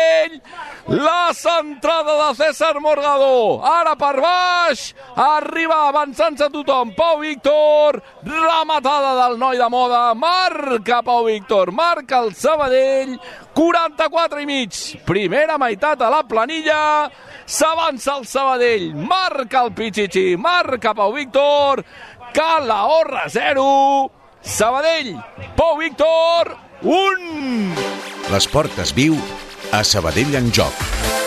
Sabadell. La centrada de César Morgado. Ara per baix. Arriba avançant-se tothom. Pau Víctor. Rematada del noi de moda. Marca Pau Víctor. Marca el Sabadell. 44 i mig. Primera meitat a la planilla. S'avança el Sabadell. Marca el Pichichi. Marca Pau Víctor. Calahorra 0. Sabadell. Pau Víctor. 1. L'esport es viu a Sabadell en joc.